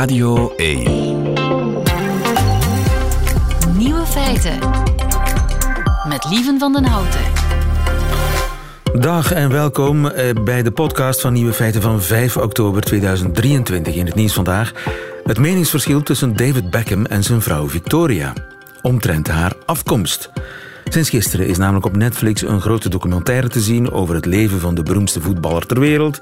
Radio 1. Nieuwe feiten. Met Lieven van den Houten. Dag en welkom eh, bij de podcast van Nieuwe Feiten van 5 oktober 2023 in het nieuws vandaag. Het meningsverschil tussen David Beckham en zijn vrouw Victoria. Omtrent haar afkomst. Sinds gisteren is namelijk op Netflix een grote documentaire te zien over het leven van de beroemdste voetballer ter wereld.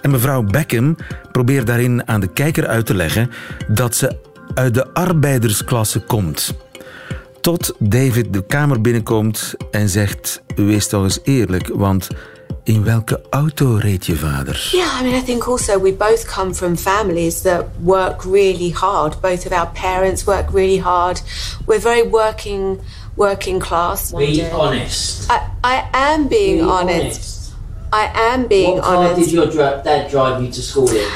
En mevrouw Beckham probeert daarin aan de kijker uit te leggen dat ze uit de arbeidersklasse komt. Tot David de kamer binnenkomt en zegt: Wees toch eens eerlijk, want in welke auto reed je vader? Yeah, I mean, I think also we both come from families that work really hard. Both of our parents work really hard. We're very working, working class. Be honest. I, I am being Be honest. I am being what car honest. did your dad drive you to school in?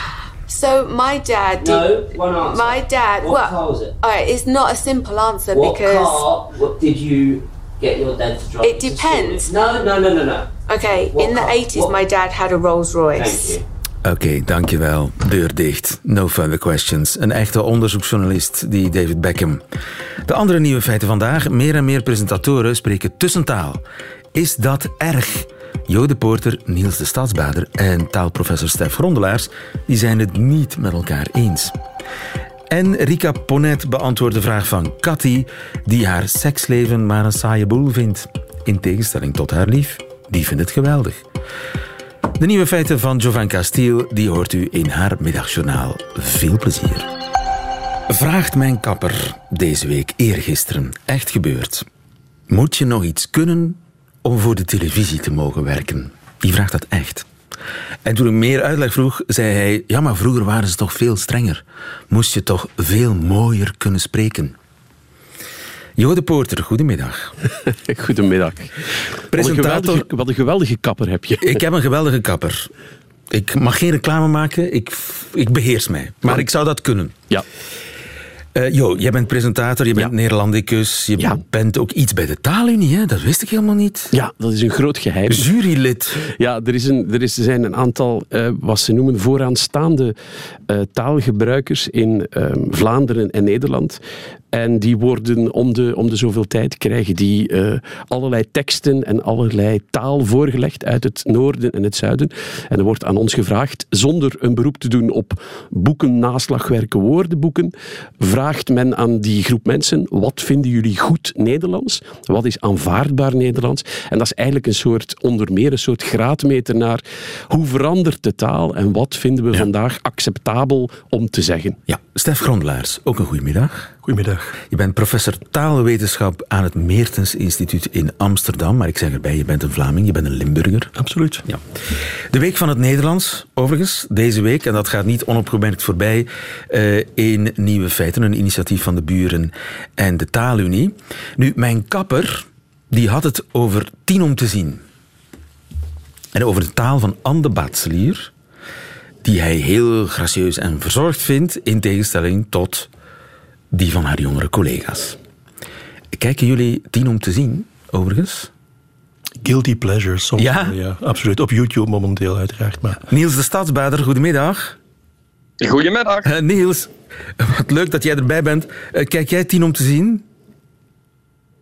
So my dad did. No, one answer. My dad. What well, car was it? all right, it's not a simple answer What because. car what did you get your dad to drive It you to school depends. No, no, no, no, no. Okay, What in the 80s, What- my dad had a Rolls Thank Royce. you. Oké, dankjewel. Deur dicht. No further questions. Een echte onderzoeksjournalist, die David Beckham. De andere nieuwe feiten vandaag. Meer en meer presentatoren spreken tussentaal. Is dat erg? Jodepoorter Niels de Stadsbader en taalprofessor Stef Grondelaars die zijn het niet met elkaar eens. En Rika Ponet beantwoordt de vraag van Cathy, die haar seksleven maar een saaie boel vindt. In tegenstelling tot haar lief, die vindt het geweldig. De nieuwe feiten van Jovan Castiel, die hoort u in haar middagjournaal. Veel plezier. Vraagt mijn kapper deze week, eergisteren, echt gebeurd. Moet je nog iets kunnen om voor de televisie te mogen werken? Die vraagt dat echt. En toen ik meer uitleg vroeg, zei hij... Ja, maar vroeger waren ze toch veel strenger. Moest je toch veel mooier kunnen spreken. Jode Poorter, goedemiddag. Goedemiddag. Presentator- Wat een, geweldige, wat een geweldige kapper heb je. Ik heb een geweldige kapper. Ik mag geen reclame maken, ik, ik beheers mij. Maar ik zou dat kunnen. Ja. Eh, jo, jij bent presentator, je bent Ja. Neerlandicus, je Ja. bent ook iets bij de taalunie, hè? dat wist ik helemaal niet. ja, dat is een groot geheim. Jurylid. Ja, er, is een, er, is, er zijn een aantal, eh, wat ze noemen, vooraanstaande eh, taalgebruikers in ehm, Vlaanderen en Nederland. En die worden om de, om de zoveel tijd krijgen die eh, allerlei teksten en allerlei taal voorgelegd uit het noorden en het zuiden. En er wordt aan ons gevraagd, zonder een beroep te doen op boeken, naslagwerken, woordenboeken, vraagt men aan die groep mensen, wat vinden jullie goed Nederlands? Wat is aanvaardbaar Nederlands? En dat is eigenlijk een soort, onder meer een soort graadmeter naar hoe verandert de taal en wat vinden we vandaag acceptabel om te zeggen. Ja, Stef Grondelaars, ook een goedemiddag. Goedemiddag. Je bent professor taalwetenschap aan het Meertens Instituut in Amsterdam. Maar ik zeg erbij, je bent een Vlaming, je bent een Limburger. Absoluut. Ja. De Week van het Nederlands, overigens, deze week, en dat gaat niet onopgemerkt voorbij, eh, in Nieuwe Feiten, een initiatief van de buren en de Taalunie. Nu, mijn kapper, die had het over tien om te zien. En over de taal van Anne de die hij heel gracieus en verzorgd vindt, in tegenstelling tot die van haar jongere collega's. Kijken jullie tien om te zien, overigens? Guilty pleasures. Soms, Ja? ja, absoluut. Op YouTube momenteel uiteraard. Maar Niels de Stadsbader, goedemiddag. Goedemiddag. Eh, Niels, wat leuk dat jij erbij bent. Eh, kijk jij tien om te zien?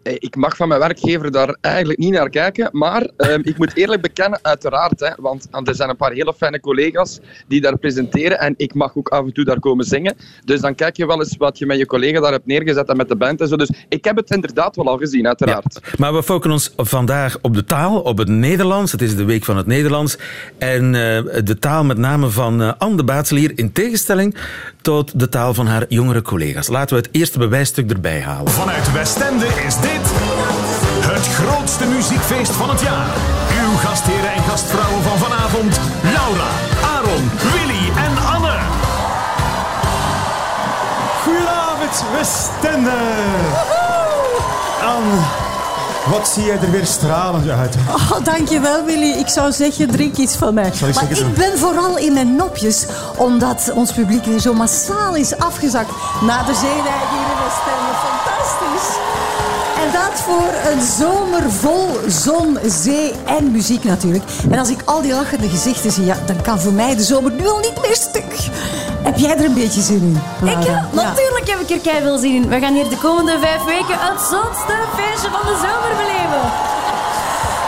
Eh, Ik mag van mijn werkgever daar eigenlijk niet naar kijken, maar ehm, ik moet eerlijk bekennen, uiteraard, hè, want er zijn een paar hele fijne collega's die daar presenteren en ik mag ook af en toe daar komen zingen. Dus dan kijk je wel eens wat je met je collega daar hebt neergezet en met de band en zo. Dus ik heb het inderdaad wel al gezien, uiteraard. Maar we focussen ons vandaag op de taal, op het Nederlands. Het is de week van het Nederlands. En eh, de taal met name van eh, Anne de Baatselier in tegenstelling tot de taal van haar jongere collega's. Laten we het eerste bewijsstuk erbij halen. Vanuit Westende is dit het grootste muziekfeest van het jaar. Uw gastheren en gastvrouwen van vanavond, Laura, Aaron, Willy en Anne. Goedenavond, Westende. Anne, wat zie jij er weer stralend uit. Oh, dankjewel Willy. Ik zou zeggen, drink iets van mij. Zal ik maar ik doen. ben vooral in mijn nopjes, omdat ons publiek weer zo massaal is afgezakt na de hier in Westende. Fantastisch. En dat voor een zomer vol zon, zee en muziek natuurlijk. En als ik al die lachende gezichten zie, ja, dan kan voor mij de zomer nu al niet meer stuk. Heb jij er een beetje zin in? Ik, ja, natuurlijk heb ik er kei veel zin in. We gaan hier de komende vijf weken het zotste feestje van de zomer beleven.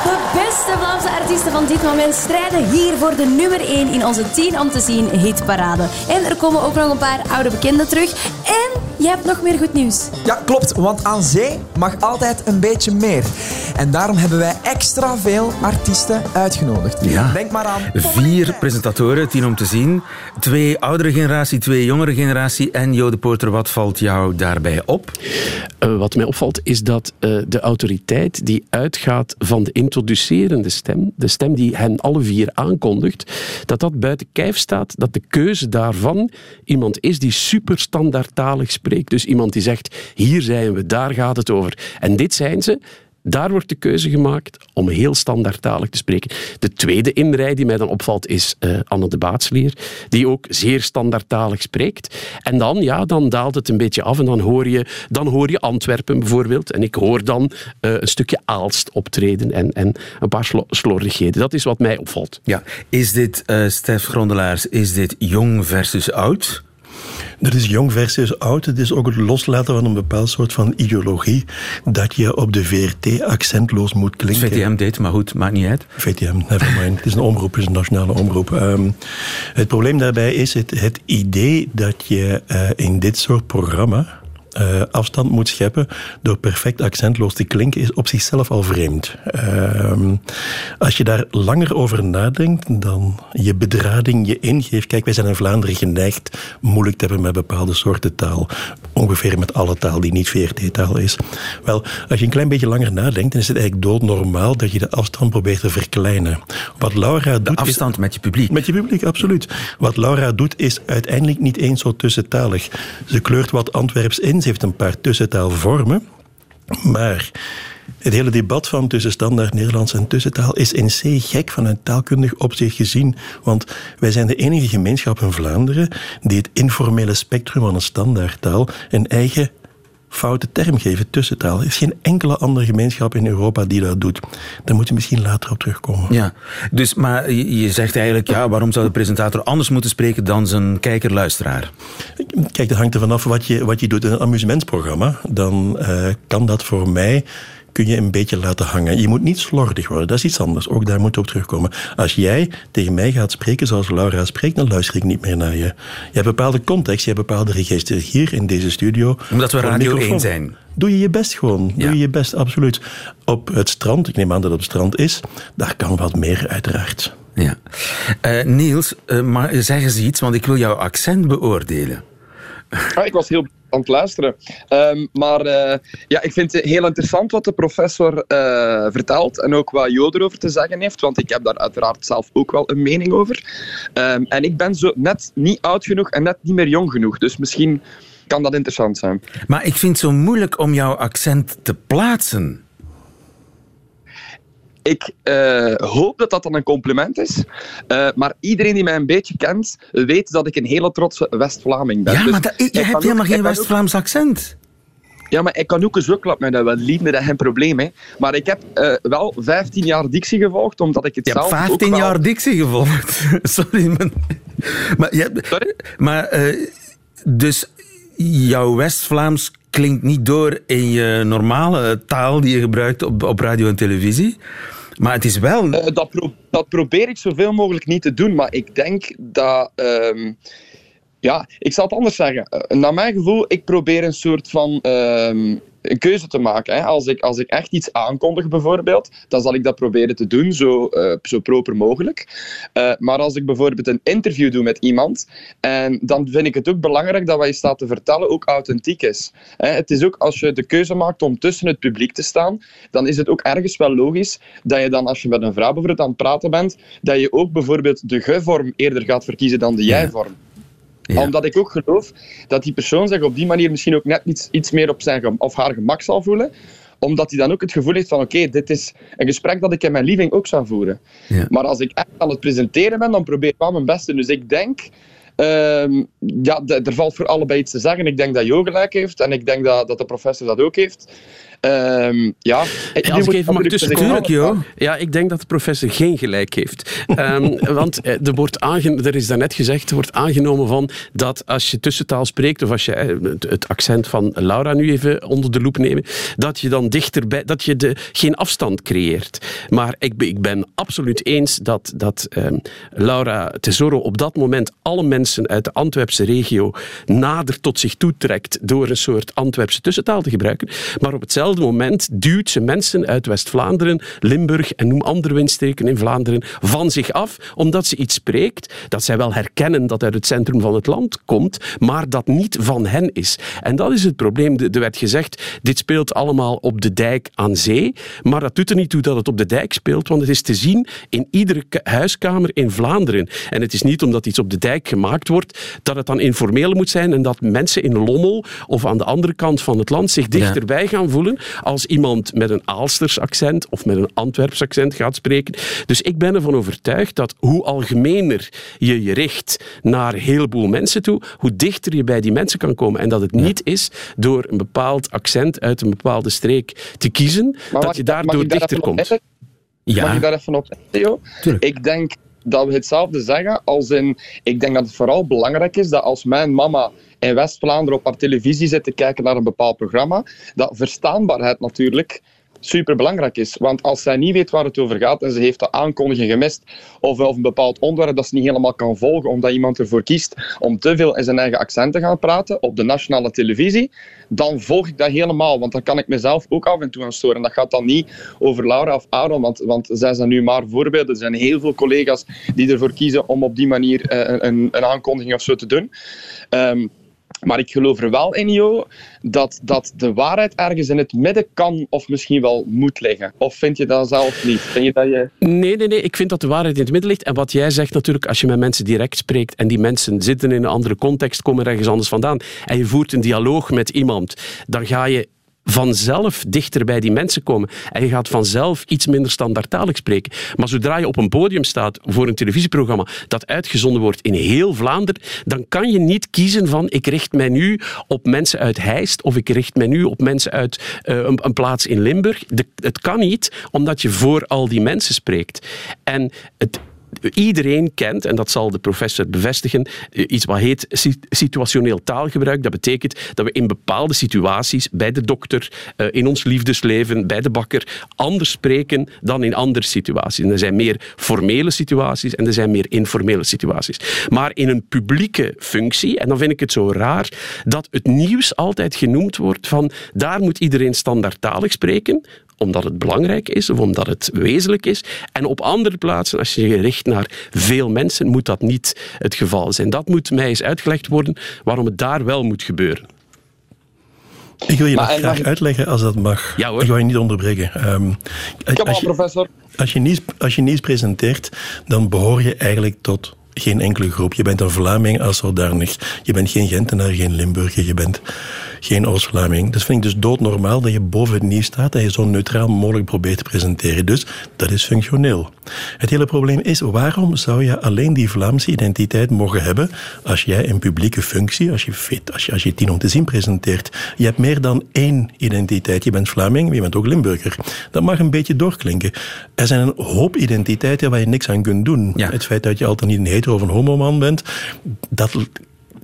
De beste Vlaamse artiesten van dit moment strijden hier voor de nummer 1 in onze 10 om te zien hitparade. En er komen ook nog een paar oude bekenden terug. En je hebt nog meer goed nieuws. Ja, klopt, want aan zee mag altijd een beetje meer. En daarom hebben wij extra veel artiesten uitgenodigd. Ja. Denk maar aan... Vier presentatoren, tien om te zien. Twee oudere generatie, twee jongere generatie. En Jo de Porter, wat valt jou daarbij op? Eh, wat mij opvalt is dat eh, de autoriteit die uitgaat van de introducerende stem, de stem die hen alle vier aankondigt, dat dat buiten kijf staat, dat de keuze daarvan iemand is die superstandaardtalig spreekt. Dus iemand die zegt, hier zijn we, daar gaat het over. En dit zijn ze. Daar wordt de keuze gemaakt om heel standaardtalig te spreken. De tweede inrij die mij dan opvalt is eh, Anne de Baatslier, die ook zeer standaardtalig spreekt. En dan, ja, dan daalt het een beetje af en dan hoor je, dan hoor je Antwerpen bijvoorbeeld. En ik hoor dan eh, een stukje Aalst optreden en, en een paar slo- slordigheden. Dat is wat mij opvalt. Ja, is dit, eh Stef Grondelaars, is dit jong versus oud? Dat is jong versus oud. Het is ook het loslaten van een bepaald soort van ideologie dat je op de VRT accentloos moet klinken. VTM deed, maar goed, maakt niet uit. VTM, nevermind. Het is een omroep, het is een nationale omroep. Ehm, het probleem daarbij is het, het idee dat je eh, in dit soort programma eh, afstand moet scheppen door perfect accentloos te klinken, is op zichzelf al vreemd. Ehm, als je daar langer over nadenkt, dan je bedrading je ingeeft. Kijk, wij zijn in Vlaanderen geneigd moeilijk te hebben met bepaalde soorten taal. Ongeveer met alle taal die niet VRT-taal is. Wel, als je een klein beetje langer nadenkt, dan is het eigenlijk doodnormaal dat je de afstand probeert te verkleinen. Wat Laura doet... De afstand met je publiek. Met je publiek, absoluut. Wat Laura doet, is uiteindelijk niet eens zo tussentalig. Ze kleurt wat Antwerps in, heeft een paar tussentaalvormen. Maar het hele debat van tussen standaard Nederlands en tussentaal is in C gek vanuit taalkundig opzicht gezien. Want wij zijn de enige gemeenschap in Vlaanderen die het informele spectrum van een standaardtaal een eigen foute term geven, tussentaal. Er is geen enkele andere gemeenschap in Europa die dat doet. Daar moet je misschien later op terugkomen. Ja, dus, maar je zegt eigenlijk, ja, waarom zou de presentator anders moeten spreken dan zijn kijker-luisteraar? Kijk, dat hangt er vanaf wat je, wat je doet in een amusementsprogramma. Dan eh, kan dat voor mij kun je een beetje laten hangen. Je moet niet slordig worden, dat is iets anders. Ook daar moet je op terugkomen. Als jij tegen mij gaat spreken zoals Laura spreekt, dan luister ik niet meer naar je. Je hebt bepaalde context, je hebt bepaalde register. Hier in deze studio... Omdat we Radio microfoon. 1 zijn. Doe je je best gewoon. Doe je je best, absoluut. Op het strand, ik neem aan dat het op het strand is, daar kan wat meer uiteraard. Ja. Eh, Niels, eh, maar zeg eens iets, want ik wil jouw accent beoordelen. Ah, ik was heel aan het luisteren. Ehm, maar eh, ja, ik vind het heel interessant wat de professor eh, vertelt en ook wat Jo erover te zeggen heeft, want ik heb daar uiteraard zelf ook wel een mening over. Ehm, en ik ben zo net niet oud genoeg en net niet meer jong genoeg, dus misschien kan dat interessant zijn. Maar ik vind het zo moeilijk om jouw accent te plaatsen. Ik eh, hoop dat dat dan een compliment is. Eh, maar iedereen die mij een beetje kent, weet dat ik een hele trotse West-Vlaming ben. Ja, Dus maar dat, je hebt helemaal geen West-Vlaams accent. Ja, maar ik kan ook eens ook met dat wel liefde, dat is geen probleem. Hè. Maar ik heb eh, wel 15 jaar dictie gevolgd, omdat ik het Je zelf ook 15 wel- jaar dictie gevolgd. Sorry, man. Maar, je hebt, maar eh, dus jouw West-Vlaams klinkt niet door in je normale taal die je gebruikt op, op radio en televisie. Maar het is wel... Eh, dat, dat probeer ik zoveel mogelijk niet te doen, maar ik denk dat... ehm, ja, ik zal het anders zeggen. Eh, naar mijn gevoel, ik probeer een soort van ehm, een keuze te maken. Hè. Als, ik, als ik echt iets aankondig, bijvoorbeeld, dan zal ik dat proberen te doen, zo, eh, zo proper mogelijk. Eh, maar als ik bijvoorbeeld een interview doe met iemand, en dan vind ik het ook belangrijk dat wat je staat te vertellen ook authentiek is. Hè. Het is ook als je de keuze maakt om tussen het publiek te staan, dan is het ook ergens wel logisch dat je dan, als je met een vrouw bijvoorbeeld aan het praten bent, dat je ook bijvoorbeeld de ge-vorm eerder gaat verkiezen dan de jij-vorm omdat ik ook geloof dat die persoon zich op die manier misschien ook net iets, iets meer op zijn of haar gemak zal voelen omdat hij dan ook het gevoel heeft van oké, dit is een gesprek dat ik in mijn living ook zou voeren. Ja. Maar als ik echt aan het presenteren ben, dan probeer ik wel mijn best te doen. Dus ik denk Ehm, ja, er valt voor allebei iets te zeggen. Ik denk dat Jo gelijk heeft en ik denk dat, dat de professor dat ook heeft. Ehm, ja, Ja, als ik even mag tussenkomen. Ja, ik denk dat de professor geen gelijk heeft. Ehm, want eh, er, wordt aange- er is daarnet gezegd, er wordt aangenomen van dat als je tussentaal spreekt, of als je eh, het- accent van Laura nu even onder de loep nemen, dat je dan dichterbij, dat je de, geen afstand creëert. Maar ik, ben- ik ben absoluut eens dat, dat ehm, Laura Tesoro op dat moment alle mensen uit de Antwerpse regio nader tot zich toetrekt door een soort Antwerpse tussentaal te gebruiken. Maar op hetzelfde moment duwt ze mensen uit West-Vlaanderen, Limburg en noem andere windstreken in Vlaanderen van zich af, omdat ze iets spreekt dat zij wel herkennen dat uit het centrum van het land komt, maar dat niet van hen is. En dat is het probleem. Er er werd gezegd, dit speelt allemaal op de dijk aan zee, maar dat doet er niet toe dat het op de dijk speelt, want het is te zien in iedere huiskamer in Vlaanderen. En het is niet omdat iets op de dijk gemaakt wordt, dat het dan informeel moet zijn en dat mensen in Lommel of aan de andere kant van het land zich dichterbij gaan voelen als iemand met een Aalsters accent of met een Antwerps accent gaat spreken. Dus ik ben ervan overtuigd dat hoe algemener je je richt naar een heleboel mensen toe, hoe dichter je bij die mensen kan komen. En dat het niet is door een bepaald accent uit een bepaalde streek te kiezen, Maar dat je daardoor ik dichter komt. inzetten? Mag ik daar even op Theo? Ik denk dat we hetzelfde zeggen als in... Ik denk dat het vooral belangrijk is dat als mijn mama in West-Vlaanderen op haar televisie zit te kijken naar een bepaald programma, dat verstaanbaarheid natuurlijk super belangrijk is. Want als zij niet weet waar het over gaat en ze heeft de aankondiging gemist of, of een bepaald onderwerp dat ze niet helemaal kan volgen omdat iemand ervoor kiest om te veel in zijn eigen accent te gaan praten op de nationale televisie, dan volg ik dat helemaal. Want dan kan ik mezelf ook af en toe aan storen. Dat gaat dan niet over Laura of Aaron, want, want zij zijn nu maar voorbeelden. Er zijn heel veel collega's die ervoor kiezen om op die manier eh, een, een aankondiging of zo te doen. Ehm, maar ik geloof er wel in, Jo, dat, dat de waarheid ergens in het midden kan of misschien wel moet liggen. Of vind je dat zelf niet? Vind je dat je... Nee, nee, nee. Ik vind dat de waarheid in het midden ligt. En wat jij zegt natuurlijk, als je met mensen direct spreekt en die mensen zitten in een andere context, komen ergens anders vandaan, en je voert een dialoog met iemand, dan ga je vanzelf dichter bij die mensen komen. En je gaat vanzelf iets minder standaardtalig spreken. Maar zodra je op een podium staat voor een televisieprogramma dat uitgezonden wordt in heel Vlaanderen, dan kan je niet kiezen van ik richt mij nu op mensen uit Heist of ik richt mij nu op mensen uit eh, een, een plaats in Limburg. Het kan niet, omdat je voor al die mensen spreekt. En het, Iedereen kent, en dat zal de professor bevestigen, eh, iets wat heet si- situationeel taalgebruik. Dat betekent dat we in bepaalde situaties, bij de dokter, eh, in ons liefdesleven, bij de bakker, anders spreken dan in andere situaties. En er zijn meer formele situaties en er zijn meer informele situaties. Maar in een publieke functie, en dan vind ik het zo raar, dat het nieuws altijd genoemd wordt van daar moet iedereen standaardtalig spreken, omdat het belangrijk is of omdat het wezenlijk is. En op andere plaatsen, als je je richt naar veel mensen, moet dat niet het geval zijn. Dat moet mij eens uitgelegd worden waarom het daar wel moet gebeuren. Ik wil je Maar graag mag uitleggen als dat mag. Ja, hoor. Ik wil je niet onderbreken. Ehm, als, Kom als aan, je, professor. als, je nieuws, als je nieuws presenteert, dan behoor je eigenlijk tot geen enkele groep. Je bent een Vlaming als zodanig. Je bent geen Gentenaar, geen Limburger, je bent geen Oost-Vlaming. Dat vind ik dus doodnormaal dat je boven het nieuws staat en je zo neutraal mogelijk probeert te presenteren. Dus dat is functioneel. Het hele probleem is, waarom zou je alleen die Vlaamse identiteit mogen hebben als jij een publieke functie, als je fit, als je, als je tien om te zien presenteert. Je hebt meer dan één identiteit. Je bent Vlaming, maar je bent ook Limburger. Dat mag een beetje doorklinken. Er zijn een hoop identiteiten waar je niks aan kunt doen. Het feit dat je altijd niet een hetero of een homoman bent, dat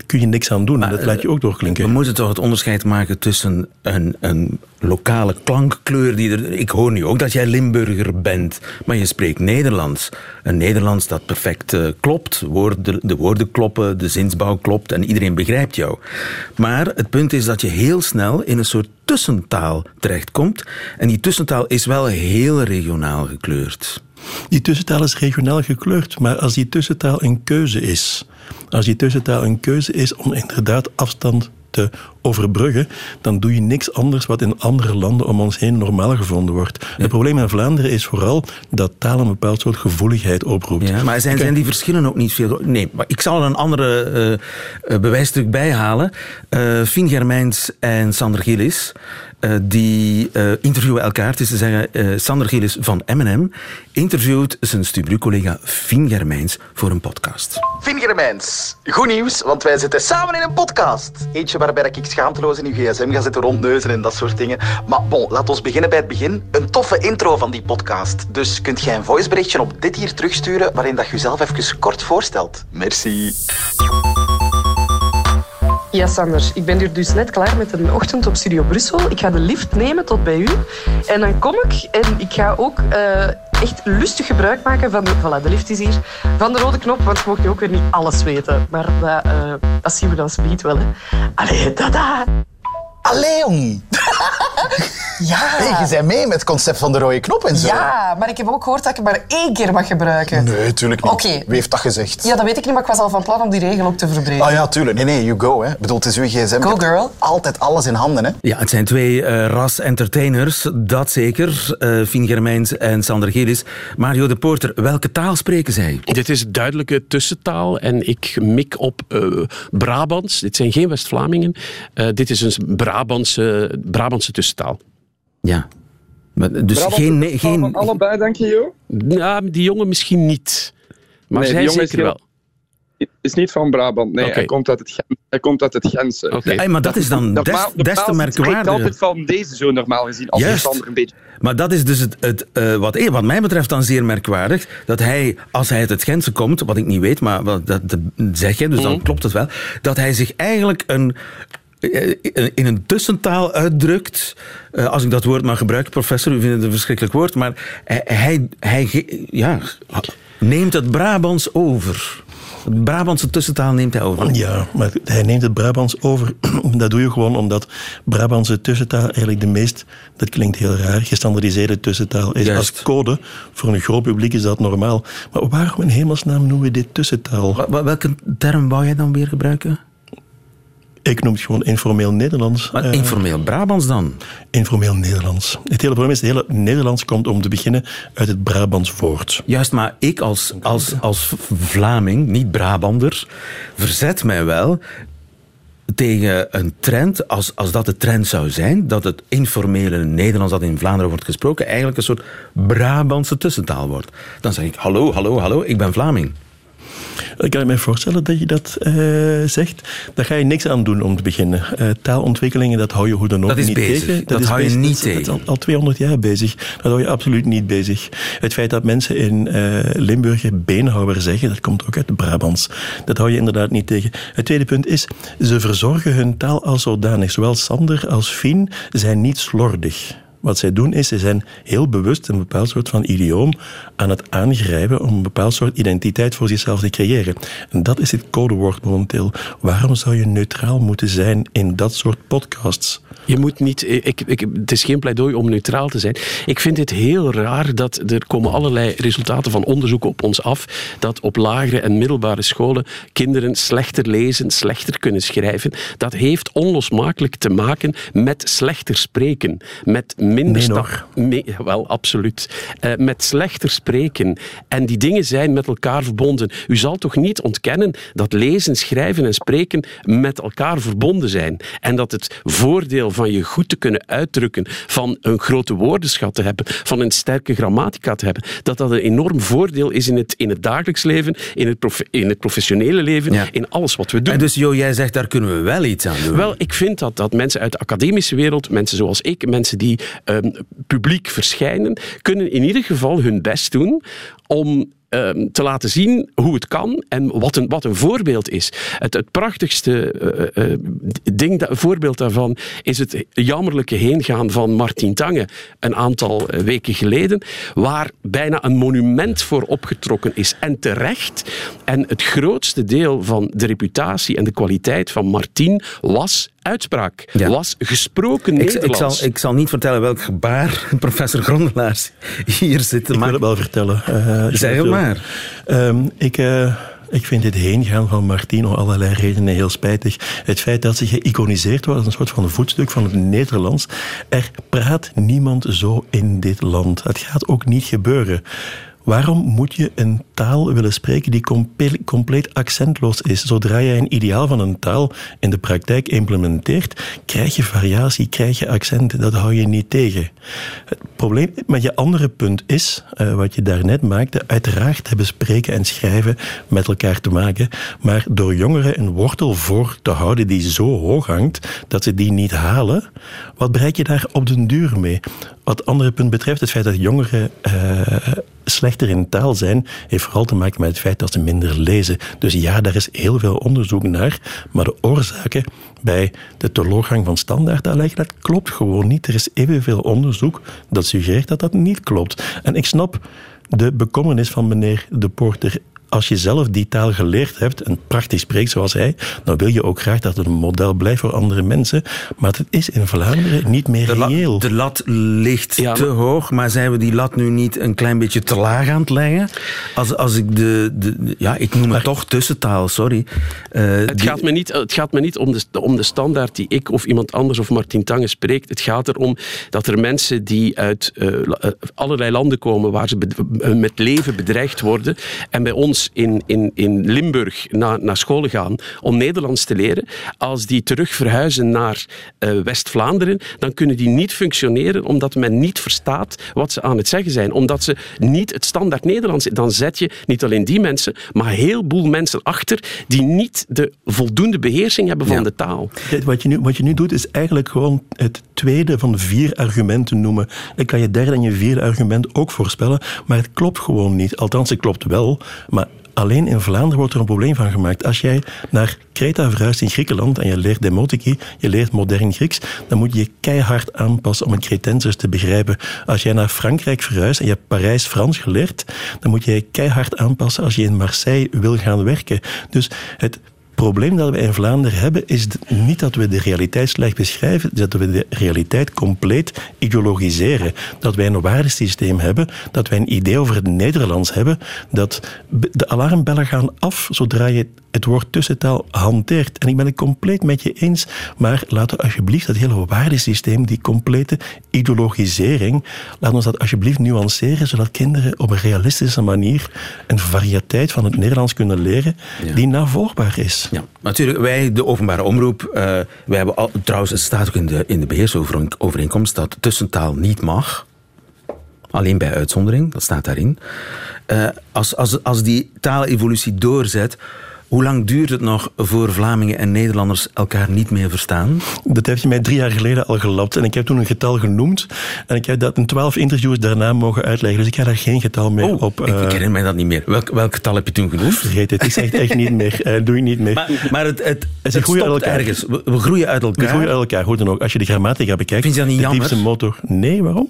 kun je niks aan doen. dat laat je ook doorklinken. We moeten toch het onderscheid maken tussen een, een lokale klankkleur die er... Ik hoor nu ook dat jij Limburger bent, maar je spreekt Nederlands. Een Nederlands dat perfect eh, klopt. Woorden, de woorden kloppen, de zinsbouw klopt en iedereen begrijpt jou. Maar het punt is dat je heel snel in een soort tussentaal terechtkomt. En die tussentaal is wel heel regionaal gekleurd. Die tussentaal is regionaal gekleurd, maar als die tussentaal een keuze is, als die tussentaal een keuze is om inderdaad afstand te overbruggen, dan doe je niks anders wat in andere landen om ons heen normaal gevonden wordt. Het probleem in Vlaanderen is vooral dat taal een bepaald soort gevoeligheid oproept. Ja, maar zijn, zijn die verschillen ook niet veel? Nee, maar ik zal er een andere eh, eh, bewijsstuk bijhalen. Uh, Fien Germijns en Sander Gillis, uh, die uh, interviewen elkaar. Het is te zeggen, uh, Sander Gillis van M&M interviewt zijn Stubru-collega Fien Germijns voor een podcast. Fien Germijns, goed nieuws, want wij zitten samen in een podcast. Eentje waarbij ik schaamteloos in uw gsm ga zitten rondneuzen en dat soort dingen. Maar bon, laat ons beginnen bij het begin. Een toffe intro van die podcast. Dus kunt jij een voiceberichtje op dit hier terugsturen waarin dat je jezelf even kort voorstelt. Merci. Ja, Sander, ik ben hier dus net klaar met een ochtend op Studio Brussel. Ik ga de lift nemen tot bij u. En dan kom ik en ik ga ook uh, echt lustig gebruik maken van de... Voilà, de lift is hier. Van de rode knop, want je mocht ook weer niet alles weten. Maar dat, uh, dat zien we dan speed wel, hè. Allee, tada! Allee, jong. ja. Hey, je bent mee met het concept van de rode knop en zo. Ja, maar ik heb ook gehoord dat ik het maar één keer mag gebruiken. Nee, tuurlijk niet. Okay. Wie heeft dat gezegd? Ja, dat weet ik niet, maar ik was al van plan om die regel ook te verbreden. Ah ja, tuurlijk. Nee, nee, you go. Hè. Ik bedoel, het is uw gsm. Go, girl. Altijd alles in handen, hè. Ja, het zijn twee uh, ras-entertainers, dat zeker. Uh, Fien Germijns en Sander Gillis. Mario de Poorter, welke taal spreken zij? Dit is duidelijke tussentaal en ik mik op uh, Brabants. Dit zijn geen West-Vlamingen. dit is een Brabantse, Brabantse tussentaal. Ja. Maar dus Brabant geen... geen van allebei, denk je, Jo? Ja, die jongen misschien niet. Maar nee, zij die jongen zeker is, wel. is niet van Brabant. Nee, hij, komt uit het Gen- hij komt uit het Gentse. Oké. Hey, maar dat is dan des, de des te spreekt merkwaardiger. altijd van deze zo normaal gezien, als Juist. de Sander een beetje... Maar dat is dus het, het, eh, wat, eh, wat mij betreft dan zeer merkwaardig. Dat hij, als hij uit het Gentse komt, wat ik niet weet, maar wat, dat, dat zeg je, dus dan klopt het wel. Dat hij zich eigenlijk een, in een tussentaal uitdrukt. Eh, Als ik dat woord mag gebruiken, professor, u vindt het een verschrikkelijk woord. Maar hij, hij, hij ja, neemt het Brabants over. Het Brabantse tussentaal neemt hij over. Ja, maar hij neemt het Brabants over. Dat doe je gewoon omdat Brabantse tussentaal eigenlijk de meest, dat klinkt heel raar, gestandardiseerde tussentaal is. Juist. Als code, voor een groot publiek is dat normaal. Maar waarom in hemelsnaam noemen we dit tussentaal? Welke term wou jij dan weer gebruiken? Ik noem het gewoon informeel Nederlands. Maar Eh, informeel Brabants dan? informeel Nederlands. Het hele probleem is, het hele Nederlands komt om te beginnen uit het Brabants voort. Juist, maar ik als, als, als Vlaming, niet Brabander, verzet mij wel tegen een trend, als, als dat de trend zou zijn, dat het informele Nederlands dat in Vlaanderen wordt gesproken, eigenlijk een soort Brabantse tussentaal wordt. Dan zeg ik, hallo, hallo, hallo, ik ben Vlaming. Ik kan me voorstellen dat je dat eh, zegt. Daar ga je niks aan doen om te beginnen. Eh, taalontwikkelingen, dat hou je hoe dan ook Dat niet bezig. tegen. Dat is hou je niet dat, is- dat is tegen. al, al 200 jaar bezig. Dat hou je absoluut niet bezig. Het feit dat mensen in eh, Limburg beenhouwer zeggen, dat komt ook uit Brabants. Dat hou je inderdaad niet tegen. Het tweede punt is, ze verzorgen hun taal als zodanig. Zowel Sander als Fien zijn niet slordig. Wat zij doen is, ze zijn heel bewust een bepaald soort van idioom aan het aangrijpen om een bepaald soort identiteit voor zichzelf te creëren. En dat is het codewoord momenteel. Waarom zou je neutraal moeten zijn in dat soort podcasts? Je moet niet, ik, ik, het is geen pleidooi om neutraal te zijn. Ik vind het heel raar dat er komen allerlei resultaten van onderzoeken op ons af dat op lagere en middelbare scholen kinderen slechter lezen, slechter kunnen schrijven. Dat heeft onlosmakelijk te maken met slechter spreken, met minder wel, absoluut. Eh, met slechter spreken. En die dingen zijn met elkaar verbonden. U zal toch niet ontkennen dat lezen, schrijven en spreken met elkaar verbonden zijn. En dat het voordeel van je goed te kunnen uitdrukken, van een grote woordenschat te hebben, van een sterke grammatica te hebben, dat dat een enorm voordeel is in het, in het dagelijks leven, in het, in het professionele leven, Ja. in alles wat we doen. En dus Jo, jij zegt, daar kunnen we wel iets aan doen. Wel, ik vind dat, dat mensen uit de academische wereld, mensen zoals ik, mensen die ehm, publiek verschijnen, kunnen in ieder geval hun best doen om ehm, te laten zien hoe het kan en wat een, wat een voorbeeld is. Het, het prachtigste eh, eh, ding, dat, voorbeeld daarvan is het jammerlijke heengaan van Martin Tange een aantal eh, weken geleden, waar bijna een monument voor opgetrokken is. En terecht. En het grootste deel van de reputatie en de kwaliteit van Martin was uitspraak, Ja. was gesproken Ik, ik, Nederlands. zal, ik zal niet vertellen welk gebaar professor Grondelaars hier zit te Ik wil maken. het wel vertellen. eh, Zeg het maar. Ehm, ik, eh, Ik vind dit heengaan van Martien om allerlei redenen heel spijtig. Het feit dat ze geïconiseerd wordt als een soort van voetstuk van het Nederlands. Er praat niemand zo in dit land. Het gaat ook niet gebeuren. Waarom moet je een taal willen spreken die comple- compleet accentloos is? Zodra je een ideaal van een taal in de praktijk implementeert, krijg je variatie, krijg je accenten. Dat hou je niet tegen. Het probleem met je andere punt is, eh, wat je daarnet maakte, uiteraard hebben spreken en schrijven met elkaar te maken, maar door jongeren een wortel voor te houden die zo hoog hangt dat ze die niet halen, wat bereik je daar op den duur mee? Wat andere punt betreft, het feit dat jongeren eh, slechter in taal zijn, heeft vooral te maken met het feit dat ze minder lezen. Dus ja, daar is heel veel onderzoek naar, maar de oorzaken bij de teleurgang van standaardtaal, dat klopt gewoon niet. Er is evenveel onderzoek dat suggereert dat dat niet klopt. En ik snap de bekommernis van meneer De Porter als je zelf die taal geleerd hebt en prachtig spreekt zoals hij, dan wil je ook graag dat het een model blijft voor andere mensen. Maar het is in Vlaanderen niet meer de reëel. de lat ligt te hoog, maar zijn we die lat nu niet een klein beetje te laag aan het leggen? Als, als ik de, de ja, ik noem het toch tussentaal, sorry. Uh, het, gaat me niet, het gaat me niet om de, om de standaard die ik of iemand anders of Martin Tange spreekt. Het gaat erom dat er mensen die uit uh, allerlei landen komen waar ze met leven bedreigd worden en bij ons in, in, in Limburg na, naar school gaan om Nederlands te leren, als die terug verhuizen naar uh, West-Vlaanderen, dan kunnen die niet functioneren omdat men niet verstaat wat ze aan het zeggen zijn. Omdat ze niet het standaard Nederlands... Dan zet je niet alleen die mensen, maar een heleboel mensen achter die niet de voldoende beheersing hebben van Ja. de taal. Wat je, nu, wat je nu doet, is eigenlijk gewoon het tweede van de vier argumenten noemen. Ik kan je derde en je vierde argument ook voorspellen, maar het klopt gewoon niet. Althans, het klopt wel, maar alleen in Vlaanderen wordt er een probleem van gemaakt. Als jij naar Kreta verhuist in Griekenland en je leert demotiki, je leert modern Grieks, dan moet je je keihard aanpassen om een Cretensers te begrijpen. Als jij naar Frankrijk verhuist en je hebt Parijs-Frans geleerd, dan moet je je keihard aanpassen als je in Marseille wil gaan werken. Dus het probleem dat we in Vlaanderen hebben, is niet dat we de realiteit slecht beschrijven, is dat we de realiteit compleet ideologiseren. Dat wij een waardesysteem hebben, dat wij een idee over het Nederlands hebben, dat de alarmbellen gaan af zodra je het woord tussentaal hanteert. En ik ben het compleet met je eens, maar laten we alsjeblieft dat hele waardesysteem, die complete ideologisering, laten we dat alsjeblieft nuanceren, zodat kinderen op een realistische manier een variëteit van het Nederlands kunnen leren die navolgbaar is. Ja, natuurlijk. Wij, de openbare omroep, eh, wij hebben al, trouwens, het staat ook in de, in de beheersovereenkomst dat tussentaal niet mag. Alleen bij uitzondering, dat staat daarin. Eh, als, als, als die taalevolutie doorzet, hoe lang duurt het nog voor Vlamingen en Nederlanders elkaar niet meer verstaan? Dat heeft je mij drie jaar geleden al gelapt. En ik heb toen een getal genoemd. En ik heb dat in twaalf interviews daarna mogen uitleggen. Dus ik ga daar geen getal meer op. Oh, Ik, ik herinner mij dat niet meer. Welk, welk getal heb je toen genoemd? Vergeet het, ik zeg het echt niet meer. Eh, doe ik niet meer. Maar, maar het, het, Het het stopt elkaar. ergens. We, we groeien uit elkaar. We groeien uit elkaar, hoe dan ook. Als je de grammatica bekijkt, Vind je dat niet de jammer? motor. Nee, waarom?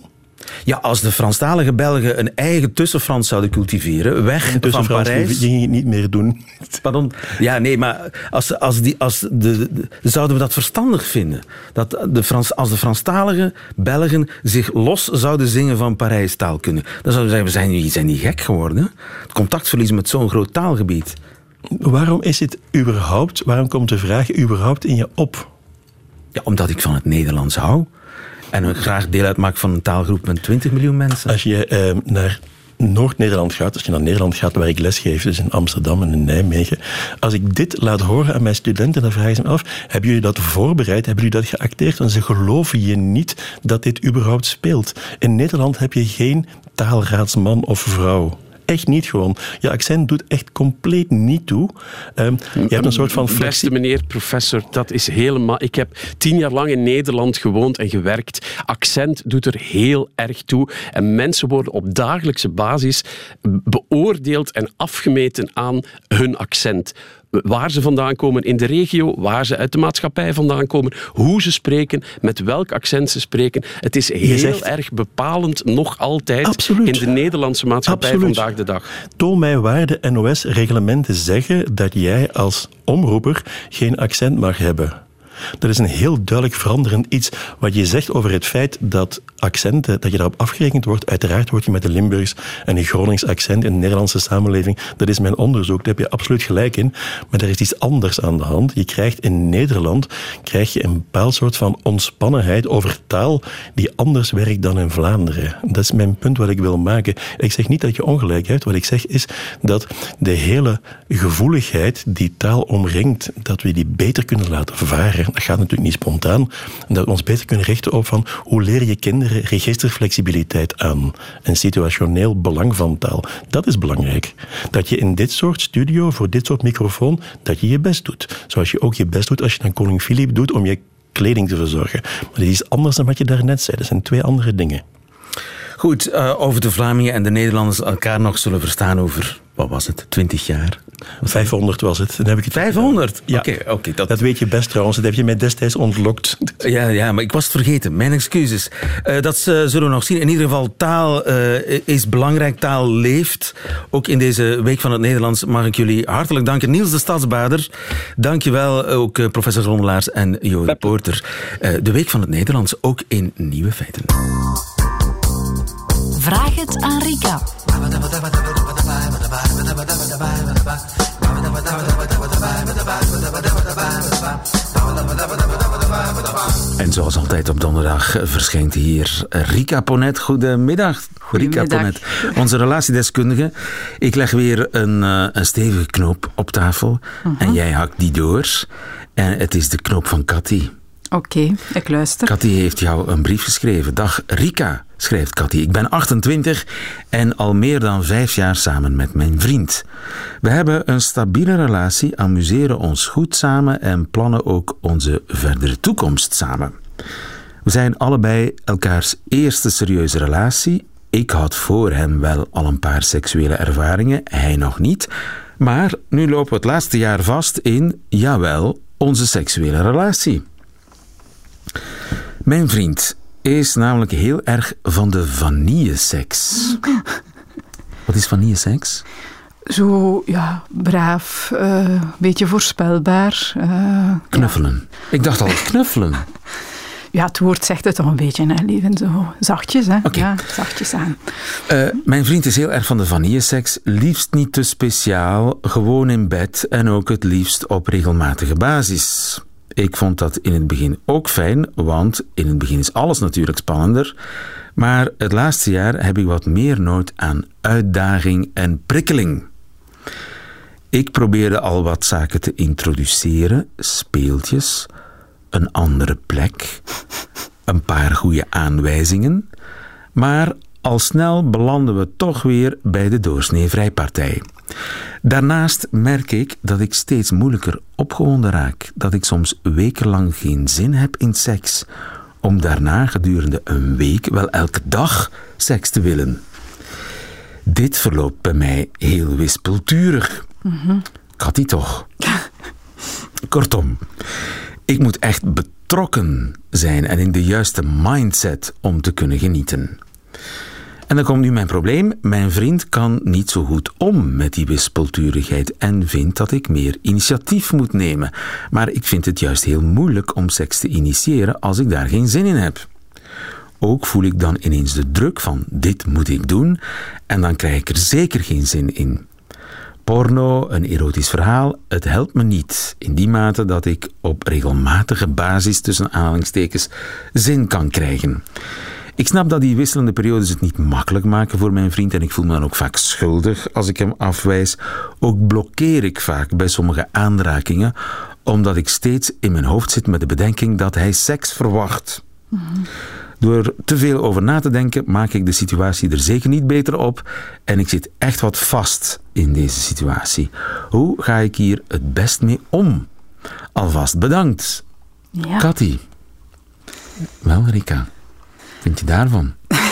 Ja, als de Franstalige Belgen een eigen tussenfrans zouden cultiveren, weg van Parijs... die ging je niet meer doen. Pardon? Ja, nee, maar als, als die, als de, de- zouden we dat verstandig vinden? Dat de Frans, als de Franstalige Belgen zich los zouden zingen van Parijstaal kunnen, dan zouden we zeggen, we zijn niet, zijn niet gek geworden. Het contact verliezen met zo'n groot taalgebied. Waarom is het überhaupt, waarom komt de vraag überhaupt in je op? Ja, omdat ik van het Nederlands hou. En graag deel uitmaak van een taalgroep met 20 miljoen mensen. Als je eh, naar Noord-Nederland gaat, als je naar Nederland gaat waar ik lesgeef, dus in Amsterdam en in Nijmegen, als ik dit laat horen aan mijn studenten, dan vragen ze me af, hebben jullie dat voorbereid, hebben jullie dat geacteerd? Want ze geloven je niet dat dit überhaupt speelt. In Nederland heb je geen taalraadsman of vrouw. Echt niet gewoon. Je accent doet echt compleet niet toe. Ehm, je hebt een soort van flexi- Beste meneer professor, dat is helemaal... Ik heb tien jaar lang in Nederland gewoond en gewerkt. Accent doet er heel erg toe. En mensen worden op dagelijkse basis beoordeeld en afgemeten aan hun accent. Waar ze vandaan komen in de regio, waar ze uit de maatschappij vandaan komen, hoe ze spreken, met welk accent ze spreken. Het is heel zegt- erg bepalend, nog altijd, Absoluut. in de Nederlandse maatschappij Absoluut. vandaag de dag. Toon mij waar de NOS-reglementen zeggen dat jij als omroeper geen accent mag hebben. Dat is een heel duidelijk veranderend iets. Wat je zegt over het feit dat accenten, dat je daarop afgerekend wordt. Uiteraard word je met een Limburgs en een Gronings accent in de Nederlandse samenleving. Dat is mijn onderzoek, daar heb je absoluut gelijk in. Maar er is iets anders aan de hand. Je krijgt in Nederland krijg je een bepaald soort van ontspannenheid over taal die anders werkt dan in Vlaanderen. Dat is mijn punt wat ik wil maken. Ik zeg niet dat je ongelijk hebt. Wat ik zeg is dat de hele gevoeligheid die taal omringt, dat we die beter kunnen laten varen. Dat gaat natuurlijk niet spontaan. En dat we ons beter kunnen richten op van hoe leer je kinderen registerflexibiliteit aan en situationeel belang van taal. Dat is belangrijk. Dat je in dit soort studio, voor dit soort microfoon, dat je je best doet. Zoals je ook je best doet als je naar koning Filip doet om je kleding te verzorgen. Maar dit is anders dan wat je daarnet zei. Dat zijn twee andere dingen. Goed, uh, over de Vlamingen en de Nederlanders elkaar nog zullen verstaan over, wat was het, 20 jaar? 500 was het. Dan heb ik het 500? Ja. Oké, oké. dat... dat weet je best trouwens. Dat heb je mij destijds ontlokt. Ja, ja maar ik was het vergeten. Mijn excuses. Uh, dat zullen we nog zien. In ieder geval, taal uh, is belangrijk. Taal leeft. Ook in deze Week van het Nederlands mag ik jullie hartelijk danken. Niels de Stadsbader, dank je wel. Ook professor Rondelaars en Jo de Poorter. de Week van het Nederlands, ook in Nieuwe Feiten. Aan Rika. En zoals altijd op donderdag verschijnt hier Rika Ponet. Goedemiddag, Rika Ponet. Onze relatiedeskundige. Ik leg weer een, een stevige knoop op tafel. Uh -huh. En jij hakt die door. En het is de knoop van Cathy. Oké, ik luister. Cathy heeft jou een brief geschreven. Dag Rika, schrijft Cathy. Ik ben 28 en al meer dan vijf jaar samen met mijn vriend. We hebben een stabiele relatie, amuseren ons goed samen en plannen ook onze verdere toekomst samen. We zijn allebei elkaars eerste serieuze relatie. Ik had voor hem wel al een paar seksuele ervaringen, hij nog niet. Maar nu lopen we het laatste jaar vast in, jawel, onze seksuele relatie. Mijn vriend is namelijk heel erg van de vanilleseks. Wat is vanilleseks? Zo, ja, braaf, een uh, beetje voorspelbaar. Uh, knuffelen. Ja. Ik dacht al, knuffelen. Ja, het woord zegt het toch een beetje, hè, lieven. Zo zachtjes, hè. Okay. Ja, zachtjes aan. Uh, mijn vriend is heel erg van de vanilleseks. Liefst niet te speciaal, gewoon in bed en ook het liefst op regelmatige basis. Ik vond dat in het begin ook fijn, want in het begin is alles natuurlijk spannender. Maar het laatste jaar heb ik wat meer nood aan uitdaging en prikkeling. Ik probeerde al wat zaken te introduceren, speeltjes, een andere plek, een paar goede aanwijzingen, maar al snel belanden we toch weer bij de doorsnee vrijpartij. Daarnaast merk ik dat ik steeds moeilijker opgewonden raak, dat ik soms wekenlang geen zin heb in seks, om daarna gedurende een week wel elke dag seks te willen. Dit verloopt bij mij heel wispelturig. Mm-hmm. Katty toch? Kortom, ik moet echt betrokken zijn en in de juiste mindset om te kunnen genieten. En dan komt nu mijn probleem. Mijn vriend kan niet zo goed om met die wispelturigheid en vindt dat ik meer initiatief moet nemen. Maar ik vind het juist heel moeilijk om seks te initiëren als ik daar geen zin in heb. Ook voel ik dan ineens de druk van dit moet ik doen en dan krijg ik er zeker geen zin in. Porno, een erotisch verhaal, het helpt me niet in die mate dat ik op regelmatige basis tussen aanhalingstekens zin kan krijgen. Ik snap dat die wisselende periodes het niet makkelijk maken voor mijn vriend en ik voel me dan ook vaak schuldig als ik hem afwijs. Ook blokkeer ik vaak bij sommige aanrakingen, omdat ik steeds in mijn hoofd zit met de bedenking dat hij seks verwacht. Door te veel over na te denken maak ik de situatie er zeker niet beter op en ik zit echt wat vast in deze situatie. Hoe ga ik hier het best mee om? Alvast bedankt. Ja. Cathy. Wel, Rika vind je daarvan?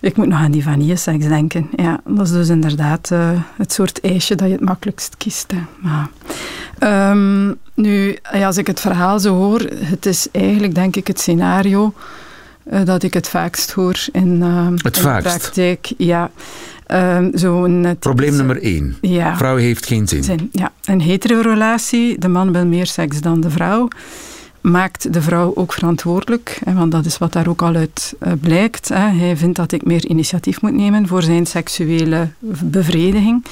Ik moet nog aan die vanilleseks denken. Ja, dat is dus inderdaad uh, het soort ijsje dat je het makkelijkst kiest. Hè. Maar, um, nu, als ik het verhaal zo hoor, het is eigenlijk denk ik het scenario uh, dat ik het vaakst hoor in, uh, het in vaakst. de praktijk. Ja. Um, zo'n Probleem nummer één. Ja. Vrouw heeft geen zin. zin. Ja. Een hetero relatie, de man wil meer seks dan de vrouw. Maakt de vrouw ook verantwoordelijk, hè, want dat is wat daar ook al uit eh, blijkt. Hè. Hij vindt dat ik meer initiatief moet nemen voor zijn seksuele bevrediging.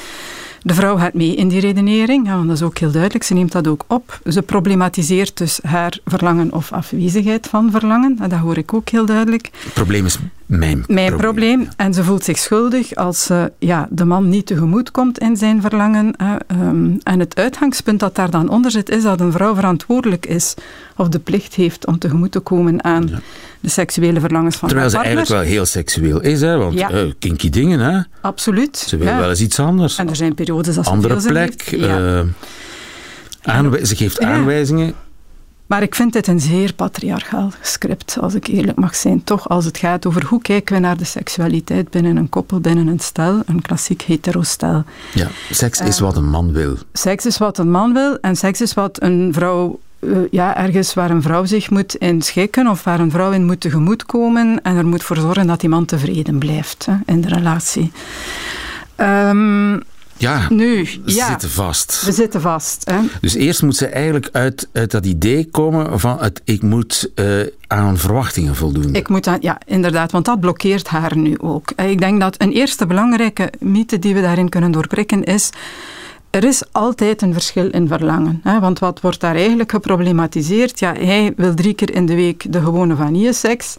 De vrouw gaat mee in die redenering, want dat is ook heel duidelijk. Ze neemt dat ook op. Ze problematiseert dus haar verlangen of afwezigheid van verlangen. Dat hoor ik ook heel duidelijk. Het probleem is mijn, Mijn probleem. En ze voelt zich schuldig als ze ja, de man niet tegemoet komt in zijn verlangen. Ehm, en het uitgangspunt dat daar dan onder zit, is dat een vrouw verantwoordelijk is of de plicht heeft om tegemoet te komen aan de seksuele verlangens van Terwijl ze haar partner. eigenlijk wel heel seksueel is, hè? want Ja. eh, kinky dingen, hè? Absoluut. ze wil wel eens iets anders. En er zijn periodes dat ze Andere plek. heeft. Eh, ze geeft aanwijzingen. Maar ik vind dit een zeer patriarchaal script, als ik eerlijk mag zijn. Toch als het gaat over hoe kijken we naar de seksualiteit binnen een koppel, binnen een stel, een klassiek hetero-stel. Ja, seks is Eh, wat een man wil. Seks is wat een man wil en seks is wat een vrouw, eh, ja, ergens waar een vrouw zich moet in schikken of waar een vrouw in moet tegemoetkomen en er moet voor zorgen dat die man tevreden blijft hè, in de relatie. Ehm, Ja, nu, ze ja, zitten vast. we zitten vast. Hè. Dus eerst moet ze eigenlijk uit, uit dat idee komen van het, ik moet eh, aan verwachtingen voldoen. Ik moet aan, ja, inderdaad, want dat blokkeert haar nu ook. Eh, Ik denk dat een eerste belangrijke mythe die we daarin kunnen doorprikken is. Er is altijd een verschil in verlangen. Hè? Want wat wordt daar eigenlijk geproblematiseerd? Ja, hij wil drie keer in de week de gewone vanilleseks.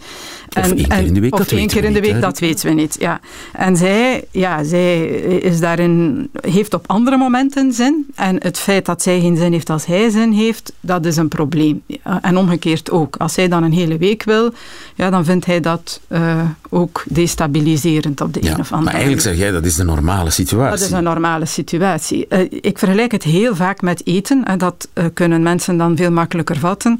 Of één keer in de week, of dat één keer in de niet, week, hè? dat weten we niet. Ja. En zij, ja, zij is daarin, heeft op andere momenten zin. En het feit dat zij geen zin heeft als hij zin heeft, dat is een probleem. En omgekeerd ook. Als hij dan een hele week wil, ja, dan vindt hij dat eh, ook destabiliserend op de Ja, een of andere maar eigenlijk manier. zeg jij dat is de normale situatie. Dat is een normale situatie. Eh, ik vergelijk het heel vaak met eten. En dat eh, kunnen mensen dan veel makkelijker vatten.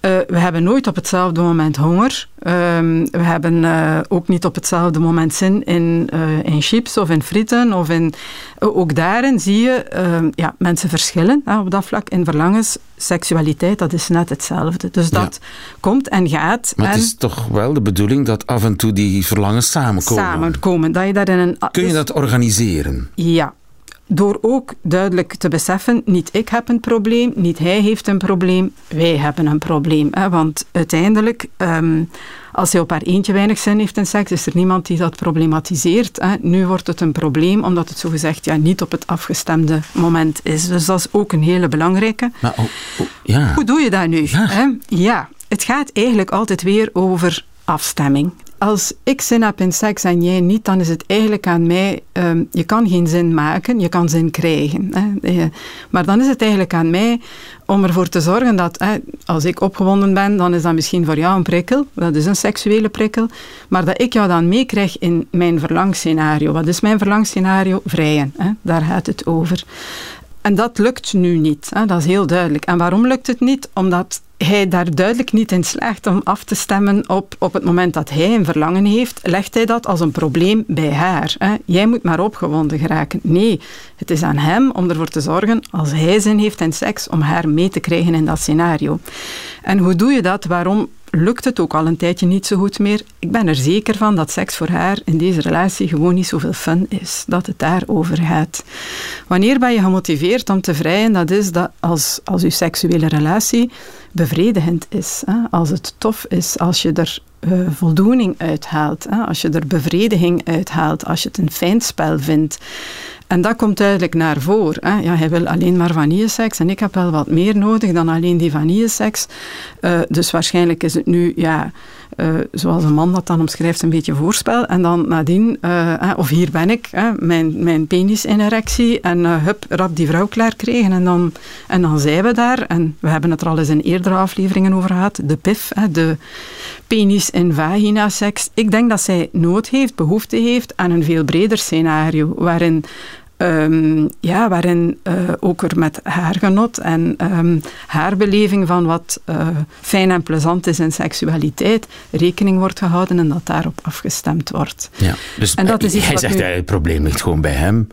Eh, we hebben nooit op hetzelfde moment honger. Ehm, we hebben eh, ook niet op hetzelfde moment zin in, eh, in chips of in frieten. Of in, eh, ook daarin zie je ehm, ja, mensen verschillen op dat vlak in verlangens. Seksualiteit, dat is net hetzelfde. Dus dat komt en gaat. Maar en het is toch wel de bedoeling dat af en toe die verlangens samenkomen. samenkomen. Dat je daar in een... Kun je dat organiseren? Ja. Door ook duidelijk te beseffen, niet ik heb een probleem, niet hij heeft een probleem, wij hebben een probleem. Hè? Want uiteindelijk, ehm, als hij op haar eentje weinig zin heeft in seks, is er niemand die dat problematiseert. Hè? Nu wordt het een probleem, omdat het zogezegd ja, niet op het afgestemde moment is. Dus dat is ook een hele belangrijke. Maar, oh, oh, ja. Hoe doe je dat nu? Hè? Ja, het gaat eigenlijk altijd weer over afstemming. Als ik zin heb in seks en jij niet, dan is het eigenlijk aan mij. ehm, je kan geen zin maken, je kan zin krijgen. Hè. Eh, Maar dan is het eigenlijk aan mij om ervoor te zorgen dat hè, als ik opgewonden ben, dan is dat misschien voor jou een prikkel. Dat is een seksuele prikkel. Maar dat ik jou dan meekrijg in mijn verlangscenario. Wat is mijn verlangscenario? Vrijen. Hè. Daar gaat het over. En dat lukt nu niet. Hè? Dat is heel duidelijk. En waarom lukt het niet? Omdat hij daar duidelijk niet in slaagt om af te stemmen op, op het moment dat hij een verlangen heeft, legt hij dat als een probleem bij haar. Hè? Jij moet maar opgewonden geraken. Nee, het is aan hem om ervoor te zorgen, als hij zin heeft in seks, om haar mee te krijgen in dat scenario. En hoe doe je dat? Waarom lukt het ook al een tijdje niet zo goed meer? Ik ben er zeker van dat seks voor haar in deze relatie gewoon niet zoveel fun is. Dat het daarover gaat. Wanneer ben je gemotiveerd om te vrijen? Dat is dat als, als je seksuele relatie bevredigend is. Hè? Als het tof is, als je er eh, voldoening uithaalt, hè? als je er bevrediging uithaalt, als je het een fijn spel vindt. En dat komt duidelijk naar voren. Ja, hij wil alleen maar vanilleseks en ik heb wel wat meer nodig dan alleen die vanilleseks. Uh, dus waarschijnlijk is het nu, ja, uh, zoals een man dat dan omschrijft, een beetje voorspel. En dan nadien, uh, of hier ben ik, mijn, mijn penis in erectie en hup, rap die vrouw klaar kregen. En dan, en dan zijn we daar. En we hebben het er al eens in eerdere afleveringen over gehad. De PIF, de penis- en vagina-seks. Ik denk dat zij nood heeft, behoefte heeft aan een veel breder scenario, waarin Um, ja, waarin uh, ook er met haar genot en um, haar beleving van wat uh, fijn en plezant is in seksualiteit rekening wordt gehouden en dat daarop afgestemd wordt. Ja, dus en dat is iets hij wat zegt dat het probleem ligt gewoon bij hem.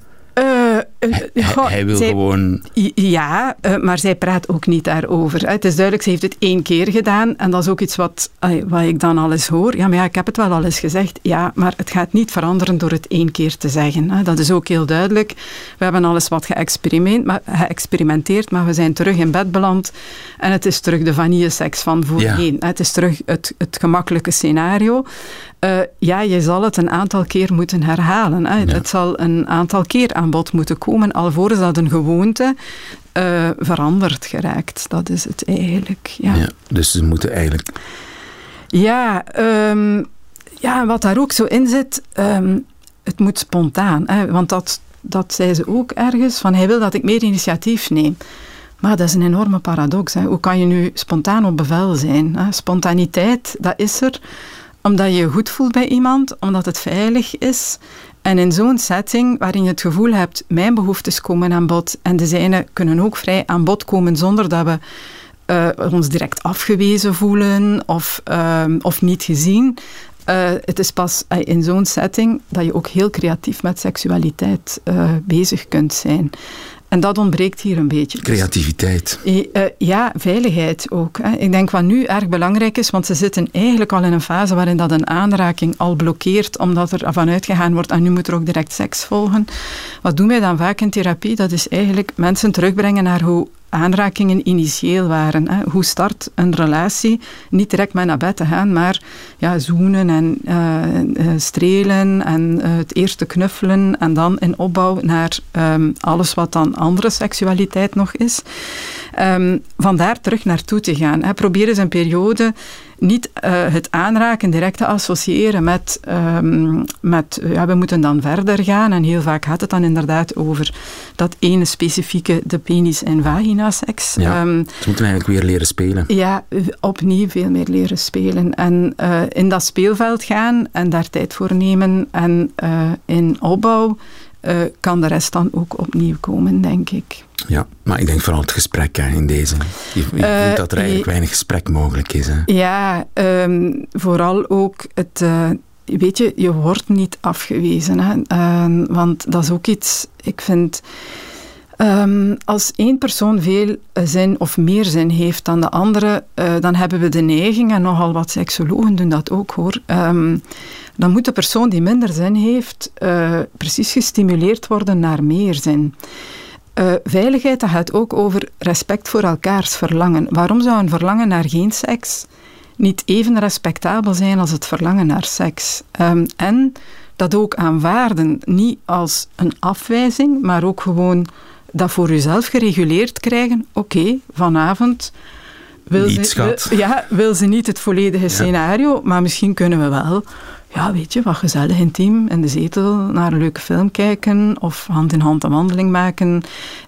Uh, Hij, hij wil zij- gewoon... Ja, eh, maar zij praat ook niet daarover. Het is duidelijk, ze heeft het één keer gedaan. En dat is ook iets wat, wat ik dan al eens hoor. Ja, maar ja, ik heb het wel al eens gezegd. Ja, maar het gaat niet veranderen door het één keer te zeggen. Dat is ook heel duidelijk. We hebben al eens wat geëxperimenteerd, maar we zijn terug in bed beland. En het is terug de vanilleseks van voorheen. Het is terug het, het gemakkelijke scenario. Eh, ja, je zal het een aantal keer moeten herhalen. Hè. Het zal een aantal keer aan bod moeten komen, alvorens dat een gewoonte eh, veranderd geraakt. Dat is het eigenlijk. Ja, Ja, dus ze moeten eigenlijk... ja, ehm, ja wat daar ook zo in zit, ehm, het moet spontaan. Hè, want dat, dat zei ze ook ergens, van hij wil dat ik meer initiatief neem. Maar dat is een enorme paradox. Hè. Hoe kan je nu spontaan op bevel zijn? Hè? Spontaniteit, dat is er omdat je je goed voelt bij iemand, omdat het veilig is. En in zo'n setting waarin je het gevoel hebt, mijn behoeftes komen aan bod en de zijne kunnen ook vrij aan bod komen zonder dat we eh, ons direct afgewezen voelen of, ehm, of niet gezien. Eh, het is pas eh, in zo'n setting dat je ook heel creatief met seksualiteit bezig kunt zijn. En dat ontbreekt hier een beetje. Creativiteit. Eh, ja, veiligheid ook. Hè. Ik denk wat nu erg belangrijk is, want ze zitten eigenlijk al in een fase waarin dat een aanraking al blokkeert, omdat er van uitgegaan wordt, en nu moet er ook direct seks volgen. Wat doen wij dan vaak in therapie? Dat is eigenlijk mensen terugbrengen naar hoe aanrakingen initieel waren. Hè. Hoe start een relatie? Niet direct met naar bed te gaan, maar ja, zoenen en eh, eh, strelen en eh, het eerste knuffelen en dan in opbouw naar ehm, alles wat dan andere seksualiteit nog is. Ehm, vandaar terug naartoe te gaan. Hè. Probeer eens een periode niet eh, het aanraken direct te associëren met, ehm, met eh, ja, we moeten dan verder gaan. En heel vaak gaat het dan inderdaad over dat ene specifieke, de penis- en vagina-seks. Ja, Ehm, ze moeten eigenlijk weer leren spelen. ja, opnieuw veel meer leren spelen. En eh, in dat speelveld gaan en daar tijd voor nemen. En eh, in opbouw eh, kan de rest dan ook opnieuw komen, denk ik. Ja, maar ik denk vooral het gesprek hè, in deze. Eh, voelt dat er eigenlijk weinig gesprek mogelijk is. Hè. Ja, ehm, vooral ook het. eh, weet je, je wordt niet afgewezen. Hè? Ehm, want dat is ook iets, ik vind. ehm, als één persoon veel zin of meer zin heeft dan de andere, dan hebben we de neiging, en nogal wat seksologen doen dat ook hoor. ehm, dan moet de persoon die minder zin heeft, eh, precies gestimuleerd worden naar meer zin. Eh, veiligheid dat gaat ook over respect voor elkaars verlangen. Waarom zou een verlangen naar geen seks niet even respectabel zijn als het verlangen naar seks? Ehm, en dat ook aanvaarden, niet als een afwijzing, maar ook gewoon dat voor jezelf gereguleerd krijgen. Oké, vanavond wil Niet, ze, wil- ja, wil ze niet het volledige scenario, maar misschien kunnen we wel ja, weet je, wat gezellig intiem in de zetel naar een leuke film kijken of hand in hand een wandeling maken.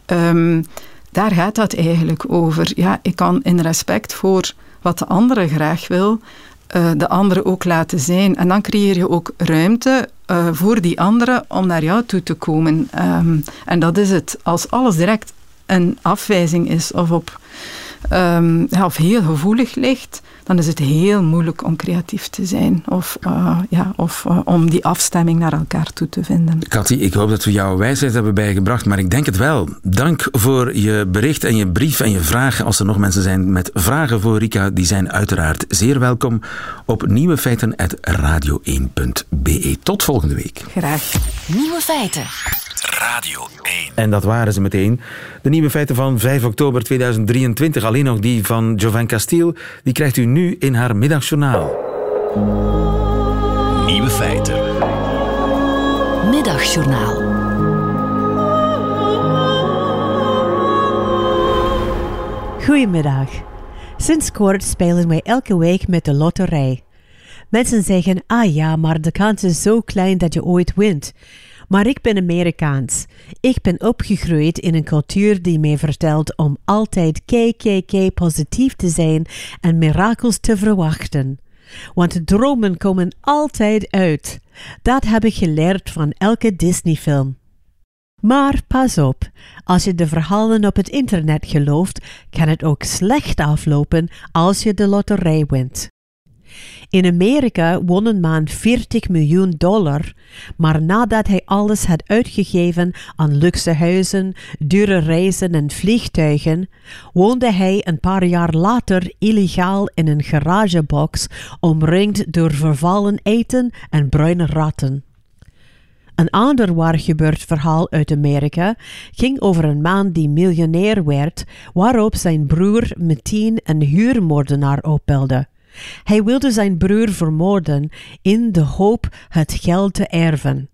Ehm, daar gaat dat eigenlijk over. Ja, ik kan in respect voor wat de andere graag wil, eh, de andere ook laten zijn. En dan creëer je ook ruimte eh, voor die andere om naar jou toe te komen. Ehm, en dat is het. Als alles direct een afwijzing is of, op, ehm, of heel gevoelig ligt, dan is het heel moeilijk om creatief te zijn of, eh, ja, of eh, om die afstemming naar elkaar toe te vinden. Cathy, ik hoop dat we jouw wijsheid hebben bijgebracht, maar ik denk het wel. Dank voor je bericht en je brief en je vragen. Als er nog mensen zijn met vragen voor Rika, die zijn uiteraard zeer welkom op nieuwefeiten.radio1.be. Tot volgende week. Graag. Nieuwe feiten. Radio 1. En dat waren ze meteen. De nieuwe feiten van 5 oktober 2023, alleen nog die van Jovan Castiel, die krijgt u nu in haar middagjournaal. Nieuwe feiten. Middagjournaal. Goedemiddag. Sinds kort spelen wij elke week met de loterij. Mensen zeggen, ah ja, maar de kans is zo klein dat je ooit wint. Maar ik ben Amerikaans. Ik ben opgegroeid in een cultuur die mij vertelt om altijd KKK positief te zijn en mirakels te verwachten. Want dromen komen altijd uit. Dat heb ik geleerd van elke Disney-film. Maar pas op, als je de verhalen op het internet gelooft, kan het ook slecht aflopen als je de loterij wint. In Amerika won een man 40 miljoen dollar, maar nadat hij alles had uitgegeven aan luxe huizen, dure reizen en vliegtuigen, woonde hij een paar jaar later illegaal in een garagebox, omringd door vervallen eten en bruine ratten. Een ander waar gebeurd verhaal uit Amerika ging over een man die miljonair werd, waarop zijn broer meteen een huurmoordenaar opbelde. Hij wilde zijn broer vermoorden in de hoop het geld te erven.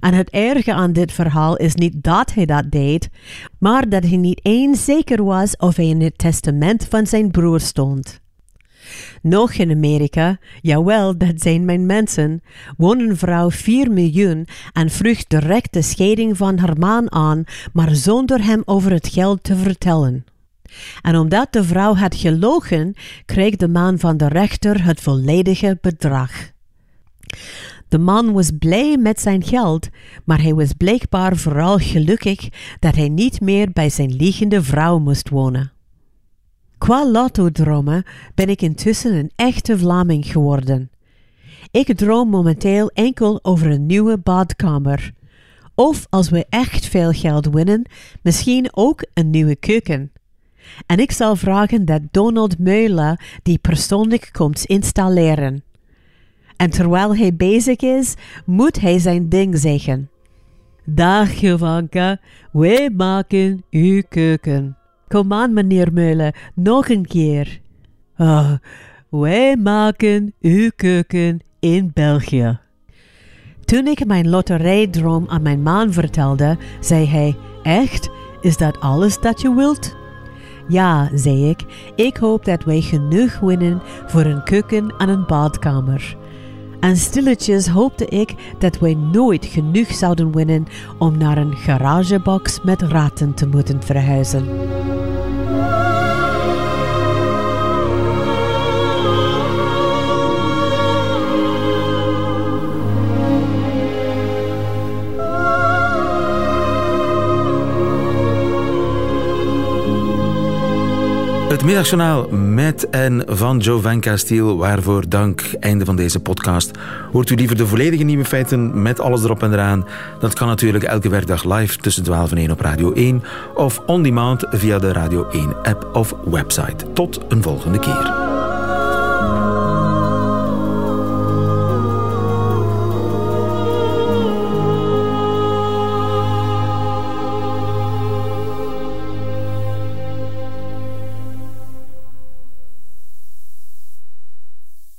En het erge aan dit verhaal is niet dat hij dat deed, maar dat hij niet eens zeker was of hij in het testament van zijn broer stond. Nog in Amerika, jawel, dat zijn mijn mensen, woont een vrouw 4 miljoen en vroeg direct de scheiding van haar man aan, maar zonder hem over het geld te vertellen. En omdat de vrouw had gelogen, kreeg de man van de rechter het volledige bedrag. De man was blij met zijn geld, maar hij was blijkbaar vooral gelukkig dat hij niet meer bij zijn liegende vrouw moest wonen. Qua lotto-dromen ben ik intussen een echte Vlaming geworden. Ik droom momenteel enkel over een nieuwe badkamer. Of als we echt veel geld winnen, misschien ook een nieuwe keuken. En ik zal vragen dat Donald Meula die persoonlijk komt installeren. En terwijl hij bezig is, moet hij zijn ding zeggen. Dag Jovanka, wij maken uw keuken. Kom aan, meneer Meulen, nog een keer. Oh, wij maken uw keuken in België. Toen ik mijn loterijdroom aan mijn man vertelde, zei hij: Echt? Is dat alles dat je wilt? Ja, zei ik. Ik hoop dat wij genoeg winnen voor een keuken en een badkamer. En stilletjes hoopte ik dat wij nooit genoeg zouden winnen om naar een garagebox met ratten te moeten verhuizen. Het middagjournaal met en van Joe Castile, waarvoor dank. Einde van deze podcast. Hoort u liever de volledige nieuwe feiten met alles erop en eraan? Dat kan natuurlijk elke werkdag live tussen 12 en 1 op Radio 1 of on demand via de Radio 1 app of website. Tot een volgende keer.